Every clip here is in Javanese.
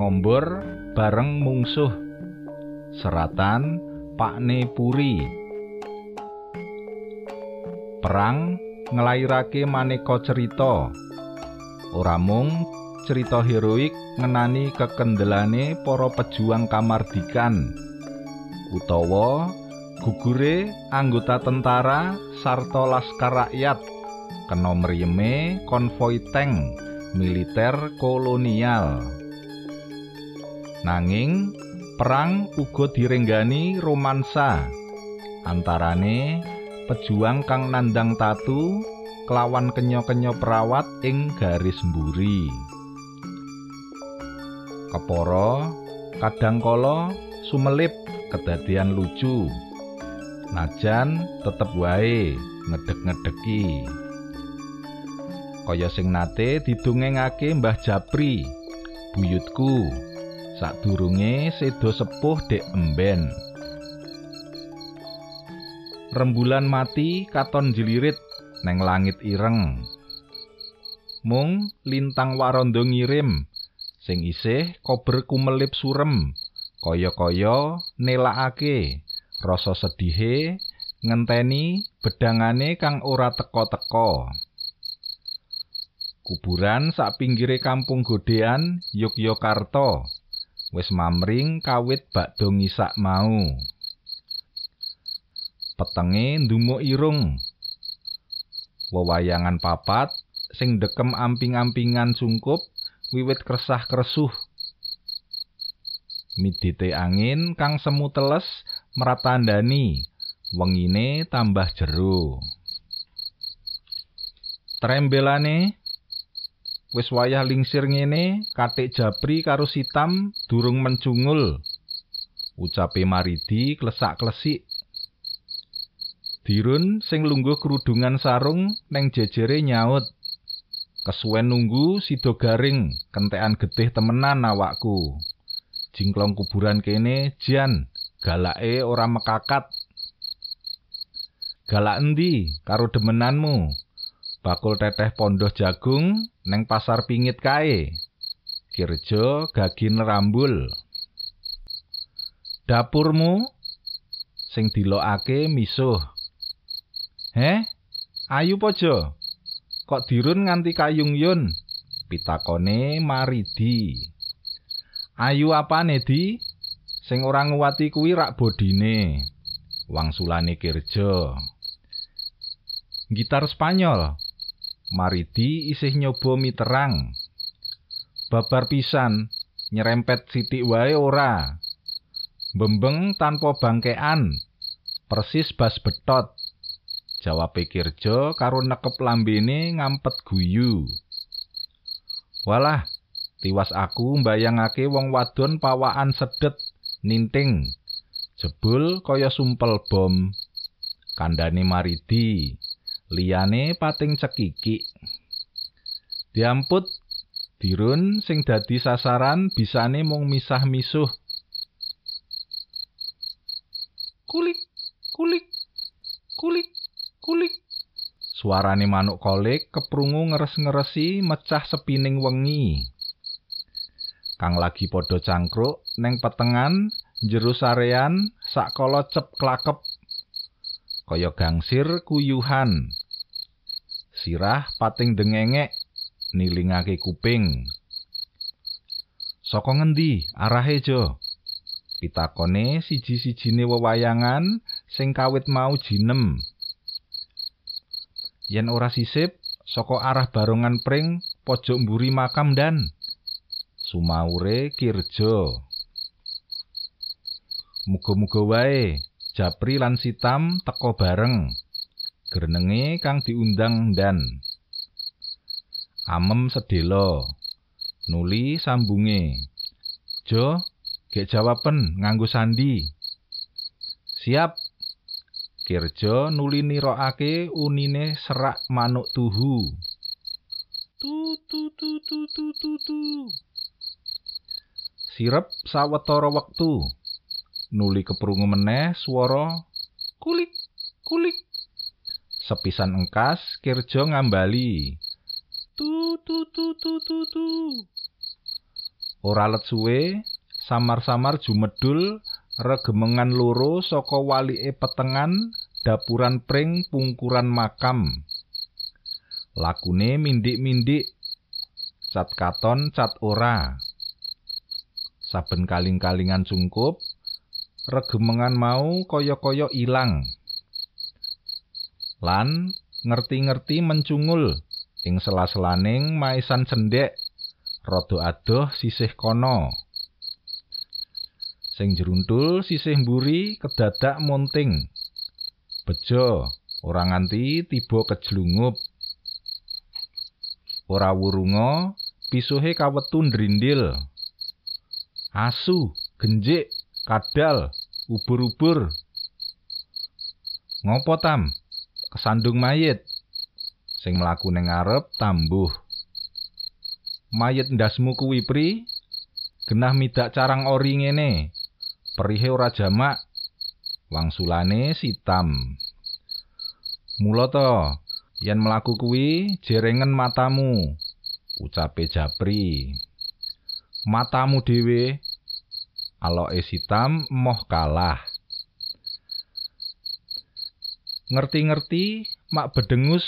ngombor bareng mungsuh. Seratan Pakne Puri. Perang nglairake maneka cerita. Ora mung cerita heroik ngenani kekendelane para pejuang kamardikan utawa gugure anggota tentara sarta laskar rakyat kena mriyeme konvoi tank militer kolonial nanging perang uga direnggani romansa antarane pejuang kang nandang tatu kelawan kenyo-kenyo perawat ing garis mburi. Keporo kadangkala sumelip kedadian lucu. Najan tetep wae ngedek-ngedeki. Kaya sing nate didongengake Mbah Japri buyutku sadurunge sedo sepuh dek emben. Rembulan mati katon jilirit neng langit ireng. Mung lintang warondo ngirim sing isih kober kumelip surem. Kaya-kaya nelakake rasa sedihe ngenteni bedangane kang ora teka-teka. Kuburan sak pinggire kampung Godean, Yogyakarta, wis mamring kawit bakdo ngisak mau. Petenge ndumuk irung. Wewayangan papat sing dekem amping-ampingan sungkup wiwit kresah-kresuh. Midite angin kang semu teles mratandani wengine tambah jero. Trembelane wis wayah lingsir ngene katik japri karo sitam durung mencungul. Ucape Maridi klesak-klesik. Dirun sing lungguh kerudungan sarung neng jejere nyaut. Kesuwen nunggu sido garing kentekan getih temenan awakku. Jingklong kuburan kene jan galake ora mekakat. Galak endi karo demenanmu? Bakul teteh pondoh jagung neng pasar pingit kae. Kirjo gagin rambul. Dapurmu sing dilokake misuh. Heh, ayu pojo. Kok dirun nganti kayung yun? Pitakone Maridi. Ayu apane di? Sing ora nguwati kuwi rak bodine. Wangsulane Kirjo. Gitar Spanyol. Maridi isih nyoba miterang. Babar pisan, nyerempet sitik wae ora. Bembeng tanpa bangkean. Persis bas betot. Jawab Kirjo karo nekep lambene ngampet guyu. Walah, tiwas aku mbayangake wong wadon pawaan sedet ninting. Jebul kaya sumpel bom. Kandhane Maridi. Liyane pating cekiki. Diamput dirun sing dadi sasaran bisane mung misah misuh. Kulik, kulik, kulik, kulik. Suarane manuk kolik keprungu ngeres-ngeresi mecah sepining wengi. Kang lagi padha cangkruk neng petengan jero sarean sakala cep klakep kaya gangsir kuyuhan. Sirah pating dengengek nilingake kuping. Saka ngendi arahe jo? Pitakone siji-sijine wewayangan sing kawit mau jinem. Yen ora sisip saka arah barongan pring pojok mburi makam dan sumaure kirjo. Muga-muga wae Japri lan Sitam teko bareng. Grenenge kang diundang dan Amem sedelo. Nuli sambunge. Jo, gek jawaben nganggo sandi. Siap. Kirjo nuli nirokake unine serak manuk tuhu. Tu tu tu tu tu tu tu. Sirep sawetara wektu. nuli keprungu meneh swara kulik kulik sepisan engkas kirjo ngambali. Tu tu tu tu tu tu. Ora let suwe samar-samar jumedul regemengan loro saka walike petengan dapuran pring pungkuran makam. Lakune mindik-mindik cat katon cat ora. Saben kaling-kalingan cungkup regemengan mau kaya-kaya ilang lan ngerti-ngerti mencungul ing sela-selaning maisan cendhek rada adoh sisih kono sing jeruntul sisih mburi kedadak monting bejo ora nganti tiba kejlungup. Ora wurunga pisuhe kawetu ndrindil. Asu genjik kadal ubur-ubur. Ngopo tam kesandung mayit. Sing mlaku ning ngarep tambuh. Mayit ndasmu kuwi pri? Genah midak carang ori ngene. Perihe ora jamak. Wangsulane sitam. Mula to yen mlaku kuwi jerengen matamu. Ucape japri. Matamu dhewe. Aloke sitam moh kalah ngerti-ngerti mak bedengus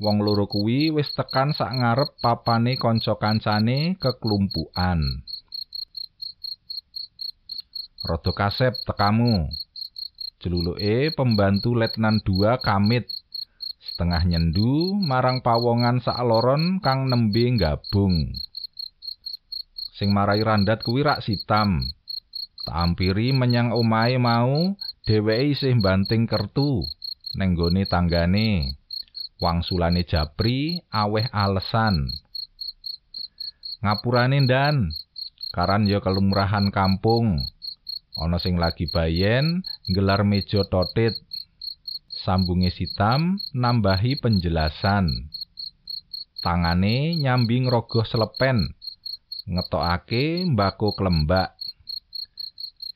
wong loro kuwi wis tekan sak ngarep papane kanca kancane keklumpukan rada kasep tekamu jeluluke pembantu letnan 2 kamit setengah nyendu marang pawongan sak loron kang nembe gabung. Sing marai randat kuwi rak sitam. Tampiri menyang omahe mau, dheweke isih banting kertu neng gone tanggane. Wangsulane Japri aweh alesan. Ngapurane ndan, karan ya kelumrahan kampung. Ana sing lagi bayen gelar meja totit. sambunge sitam nambahi penjelasan. Tangane nyambing rogoh selepen, ngetokake mbako klembak.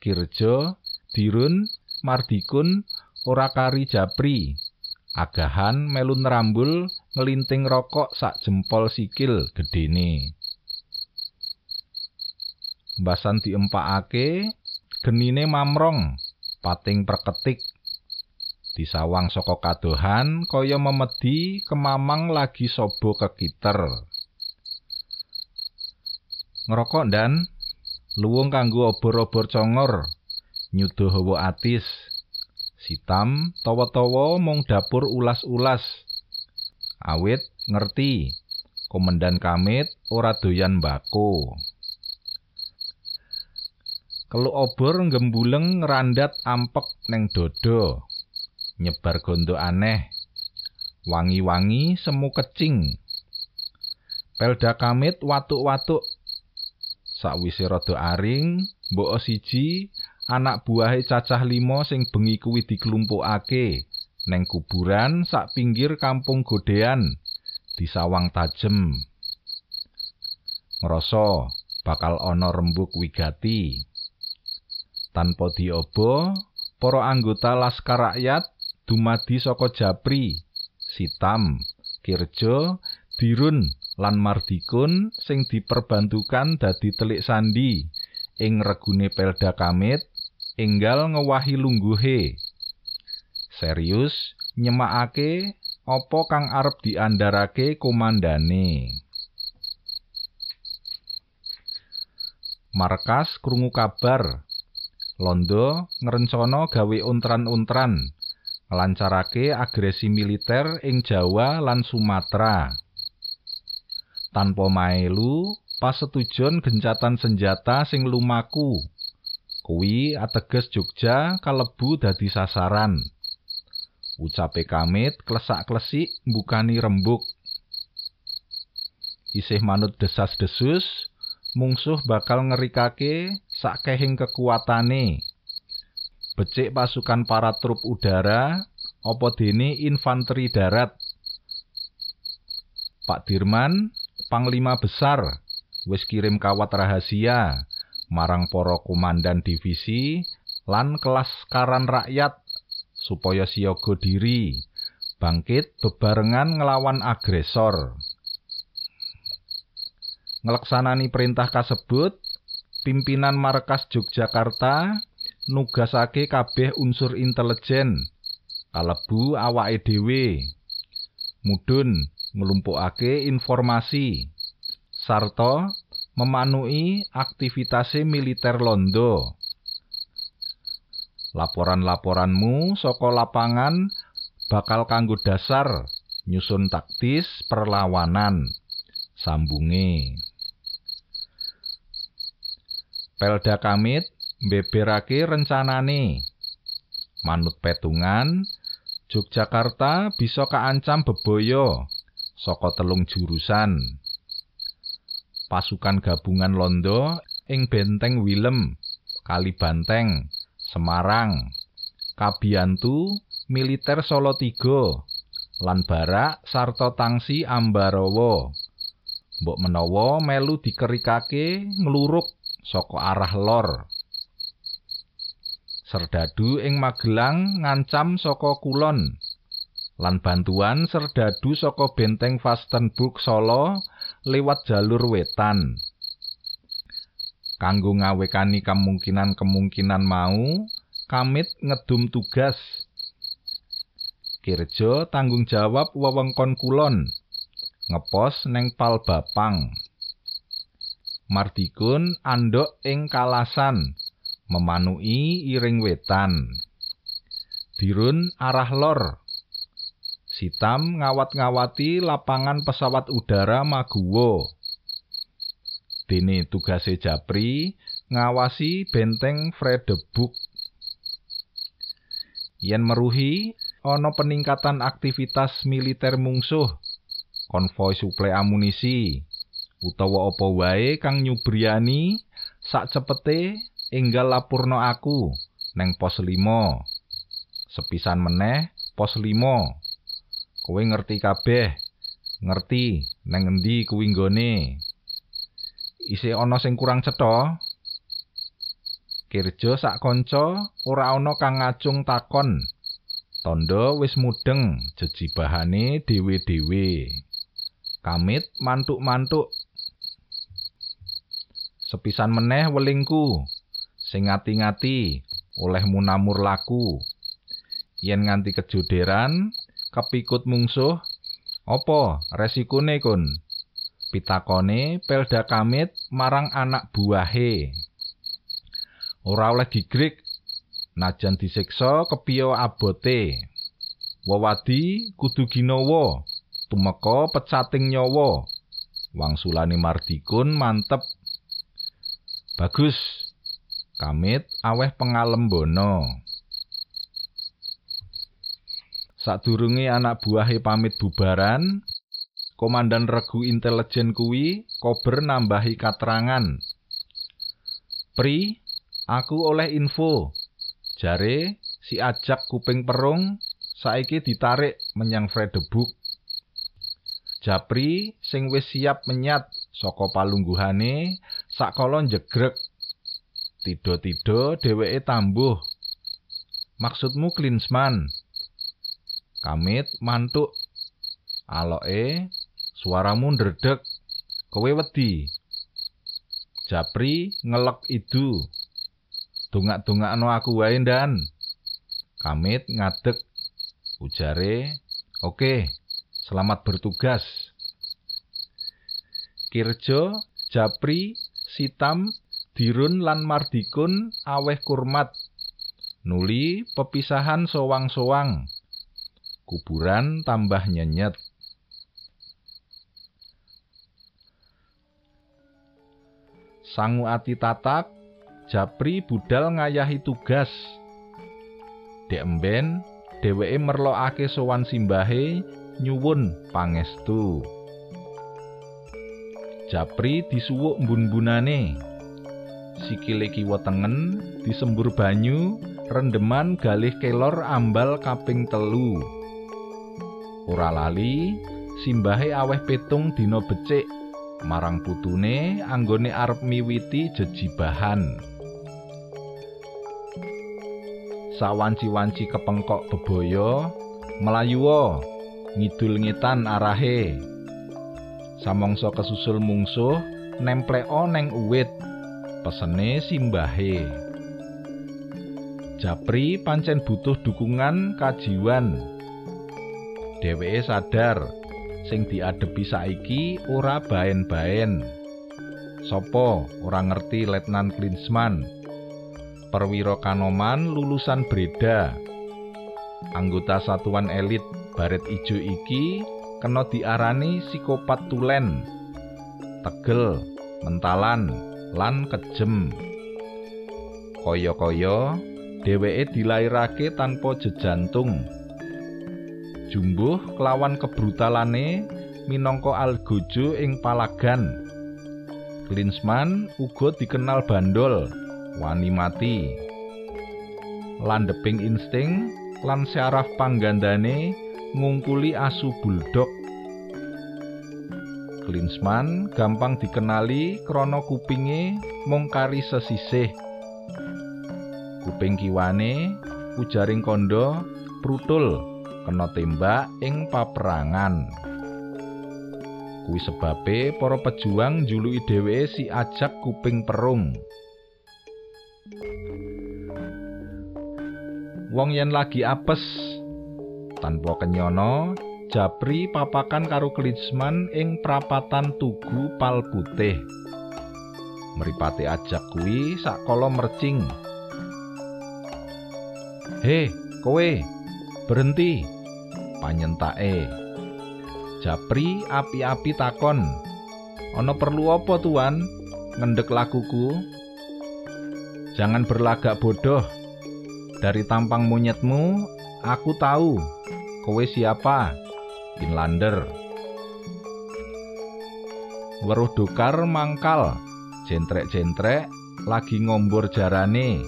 Kirjo, dirun, mardikun, ora kari japri. Agahan melun rambul ngelinting rokok sak jempol sikil gedene. Mbasan diempakake, genine mamrong, pating perketik disawang saka kadohan kaya memedi kemamang lagi sobo kekiter ngerokok dan luwung kanggo obor-obor congor nyudo hawa atis sitam tawa-tawa mung dapur ulas-ulas. Awit ngerti komandan kamit ora doyan mbako. Kelu obor ngembuleng ngrandat ampek neng dodo. nyebar gondo aneh. Wangi-wangi semu kecing. Pelda kamit watuk-watuk. Sakwise rada aring mbok siji anak buahe cacah limo sing bengi kuwi diklumpukake. Neng kuburan sak pinggir kampung godean disawang tajem. Ngrasa bakal ana rembug wigati. Tanpa diobo para anggota laskar rakyat dumadi saka Japri, Sitam, Kirjo, Dirun lan Mardikun sing diperbantukan dadi telik sandi ing regune Pelda Kamit enggal ngewahi lungguhe. Serius nyemakake apa kang arep diandharake komandane. Markas krungu kabar. Londo ngrencana gawe untran-untran nglancarake agresi militer ing Jawa lan Sumatera. Tanpa maelu, pasetujon gencatan senjata sing lumaku. Kuwi ateges Jogja kalebu dadi sasaran. Ucape kamit klesak-klesik mbukani rembug. Isih manut desas-desus, mungsuh bakal ngerikake sakehing kekuatane. becik pasukan para trup udara apa dene infanteri darat Pak Dirman Panglima Besar wis kirim kawat rahasia marang para komandan divisi lan kelas karan rakyat supaya siaga diri bangkit bebarengan nglawan agresor. Ngelaksanani perintah kasebut pimpinan markas Yogyakarta nugasake kabeh unsur intelijen kalebu awake dhewe. Mudhun nglumpukake informasi sarta memanui aktivitase militer londo. Laporan-laporanmu saka lapangan bakal kanggo dasar nyusun taktis perlawanan. Sambunge. Pelda Kamit mbeberake rencanane manut petungan Yogyakarta bisa kaancam bebaya saka telung jurusan pasukan gabungan Londo ing benteng Willem Kalibanteng Semarang Kabiantu militer Solo 3 lan Barak sarta Tangsi Ambarawa. Mbok menawa melu dikerikake ngluruk saka arah lor. Serdadu ing Magelang ngancam saka kulon lan bantuan serdadu saka benteng Vastenburg Solo lewat jalur wetan. Kanggo ngawekani kemungkinan-kemungkinan mau, Kamit ngedum tugas kirja tanggung jawab wewengkon kulon ngepos neng Palbapang. Mardikun andok ing Kalasan memanui iring wetan. Dirun arah lor Sitam ngawat-ngawati lapangan pesawat udara Maguwo. Dene tugase Japri ngawasi benteng Fredebuk. Yen meruhi ana peningkatan aktivitas militer mungsuh, konvoi suplai amunisi, utawa apa wae kang nyubriani sak cepete enggal lapurno aku neng pos 5. Sepisan meneh pos 5 kowe ngerti kabeh. Ngerti neng endi kuwi nggone? Isih ana sing kurang cetha? Kirja sak kanca ora ana kang ngacung takon. Tondo wis mudeng jejibahane dhewe-dhewe. Kamit mantuk-mantuk. Sepisan meneh welingku sing ngati-ngati oleh munamur laku. Yen nganti kejoderan kepikut mungsuh apa resikone kun? Pitakone pelda kamit marang anak buahe. Ora oleh digrik. Najan disiksa kepiye abote? Wewadi kudu ginawa tumeka pecating nyawa. Wangsulane mardikun mantep. Bagus. Kamit aweh pengalembono Sadurunge anak buahe pamit bubaran, komandan regu intelijen kuwi kober nambahi katerangan. Pri, aku oleh info. Jare si ajak kuping perung saiki ditarik menyang Fredebuk. Japri sing wis siap menyat saka palungguhane sakala jegrek. Tido-tido dheweke tambuh. Maksudmu Klinsman? Kamit mantuk. Aloke suaramu ndredeg. Kowe wedi. Japri ngelek idu. Dongak-dongakno aku wae ndan. Kamit ngadeg. Ujare, "Oke, selamat bertugas." Kirjo, Japri, Sitam, Dirun lan Mardikun aweh kurmat. Nuli pepisahan sowang-sowang. Kuburan tambah nyenyet. Sangu ati tatak, Japri budal ngayahi tugas. Dek emben, dheweke merlokake sowan simbahe nyuwun pangestu. Japri disuwuk mbun-bunane. Sikile kiwa tengen disembur banyu, rendeman galih kelor ambal kaping telu. Ora lali, simbahe aweh petung dina becik marang putune anggone arep miwiti jejibahan. Sawanci-wanci kepengkok bebaya melayu ngidul ngetan arahe. Samangsa kesusul mungsuh nempleo neng uwit pesene simbahe Japri pancen butuh dukungan kajiwan dheweke sadar sing diadepi saiki ora baen-baen. Sopo ora ngerti Letnan Klinsman perwira kanoman lulusan Breda. Anggota satuan elit baret ijo iki kena diarani psikopat tulen. Tegel mentalan lan kejem. Kaya-kaya dheweke dilairake tanpa jejantung jumbuh kelawan kebrutalane minangka algojo ing palagan. Klinsman uga dikenal bandol wani mati. Landeping insting lan syaraf panggandane ngungkuli asu buldog Klinsman gampang dikenali krana kupinge mung kari sesisih. Kuping kiwane ujaring kondo prutul kena tembak ing paperangan kuwi sebabe para pejuang njuluki dheweke si ajak kuping perung wong yen lagi apes tanpa kenyono Japri papakan karo Klinsman ing prapatan Tugu Pal Putih. Mripate ajak kuwi sakala mercing. "He, kowe, berhenti!" Panyentake. Japri api-api takon, "Ana perlu apa, Tuan? Ngendek lakuku?" "Jangan berlagak bodoh. Dari tampang monyetmu, aku tahu kowe siapa." Inlander. Weruh dokar mangkal, jentrek-jentrek lagi ngombor jarane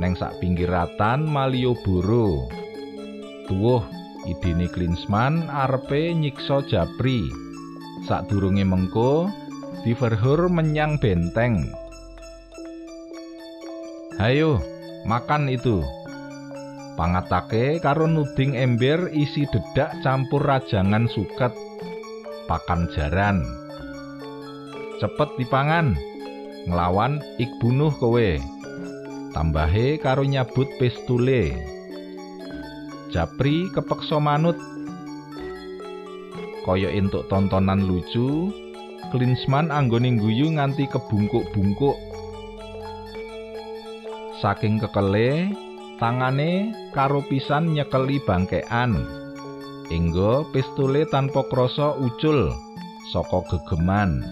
neng sak pinggiratan Malioboro. Tuwuh, idene Klinsman arepe nyiksa Japri. Sadurunge mengko diverhur menyang benteng. Hayo, makan itu. pangatake karo nuding ember isi dedak campur rajangan suket pakan jaran cepet dipangan nglawan ik bunuh kowe tambahe karo nyabut pistule Japri kepeksa manut. Kaya entuk tontonan lucu Klinsman anggone guyu nganti kebungkuk-bungkuk. Saking kekele tangane karo pisan nyekeli bangkean enggo pistule tanpa krasa ucul saka gegeman.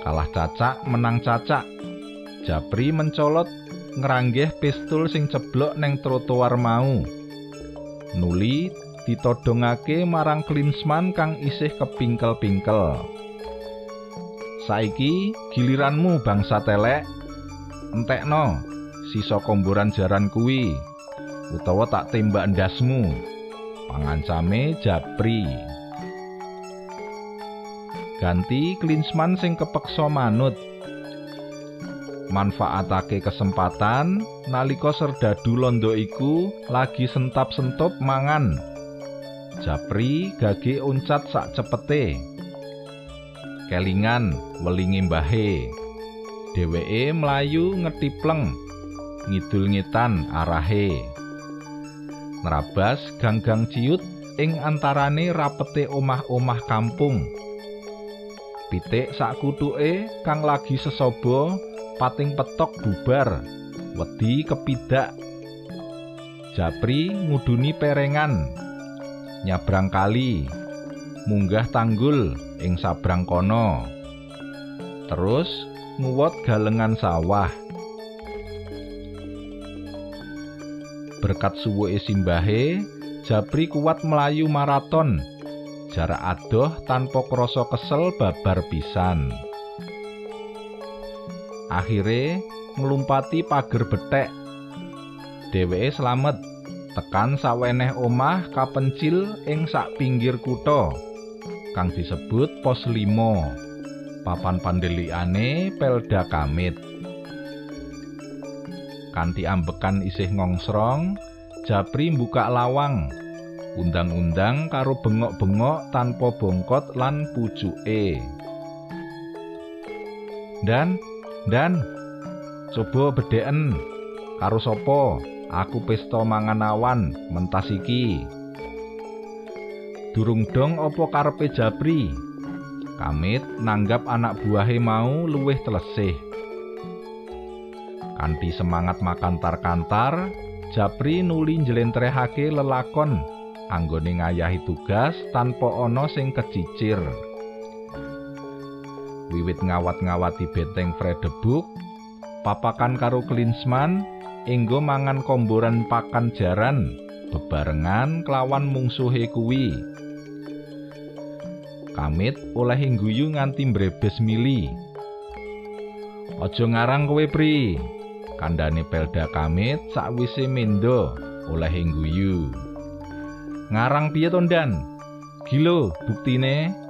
Kalah cacak menang cacak. Japri mencolot ngranggeh pistul sing ceblok neng trotoar mau nuli ditodongake marang Klinsman kang isih kepingkel-pingkel. Saiki giliranmu bangsa telek. Entekno sisa komboran jaran kuwi utawa tak tembak ndasmu. Pangancame Japri. Ganti Klinsman sing kepeksa manut manfaatake kesempatan nalika serdadu londo iku lagi sentap-sentup mangan. Japri gage uncat sak cepete. Kelingan welingi mbahe. Dheweke mlayu ngetipleng ngidul ngitan arahe. Nerabas ganggang ciut ing antarane rapete omah-omah kampung. Pitik sak kutuke kang lagi sesobo pating petok bubar wedi kepidak. Japri nguduni perengan nyabrang kali munggah tanggul ing sabrang kono. Terus nguwot galengan sawah. Berkat suwuke simbahe Japri kuat melayu maraton jarak adoh tanpa krasa kesel babar pisan akhire nglumpati pager betek dheweke slamet tekan saweneh omah kapencil ing sak pinggir kutha kang disebut pos 5 papan pandelikane Pelda Kamit kanthi ambekan isih ngongsrong, Japri mbukak lawang. Undang-undang karo bengok-bengok tanpa bongkot lan pucuke. Dan Dan coba bedeken karo sapa aku pesta mangan awan mentas iki. Durung dong apa karepe Japri? Kamit nanggap anak buahe mau luwih telesih. Kanthi semangat makan tar-kantar, Japri nuli njlentrehake lelakon anggone ngayahi tugas tanpa ana sing kecicir. Wiwit ngawat-ngawati benteng Fredebuk, papakan karo Klinsman enggo mangan komboran pakan jaran bebarengan kelawan mungsuhe kuwi. Kamit oleh guyu nganti mbrebes mili. Aja ngarang kowe, Pri. kandhane Pelda Kamit sakwise mendo oleh guyu. Ngarang piye to, Dan? Gilo, buktine?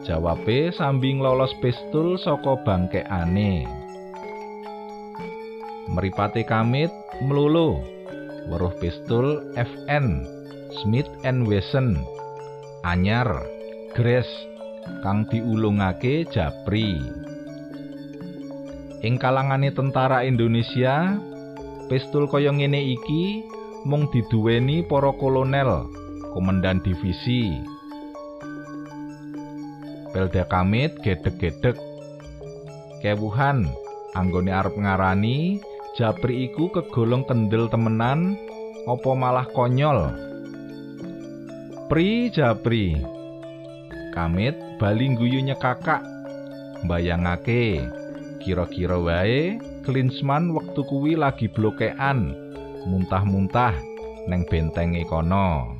Jawabe sambing lolos pistol saka bangkekane. Meripate Kamit mlulu weruh pistol FN Smith and Wesson anyar Grace kang diulungake Japri. Ing kalangane tentara Indonesia, pistol kaya ngene iki mung diduweni para kolonel, komandan divisi. Pelda Kamit gedeg-gedeg. Kewuhan anggone arep ngarani Japri iku kegolong kendel temenan apa malah konyol. Pri Japri. Kamit bali guyu nyekakak. Bayangake kira-kira wae Klinsman wektu kuwi lagi blokean muntah-muntah neng bentenge kono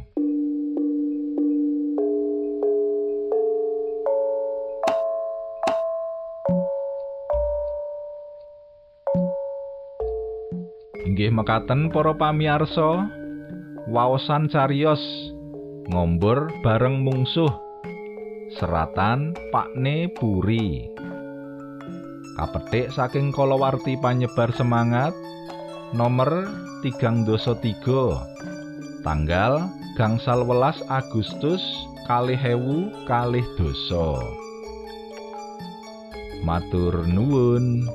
Inggih mekaten para pamiarsa waosan carios ngombor bareng mungsuh seratan Pakne Puri kapetik saking kalawarti panyebar semangat nomor 3 tanggal gangsal welas Agustus kalih hewu kalih doso matur nuwun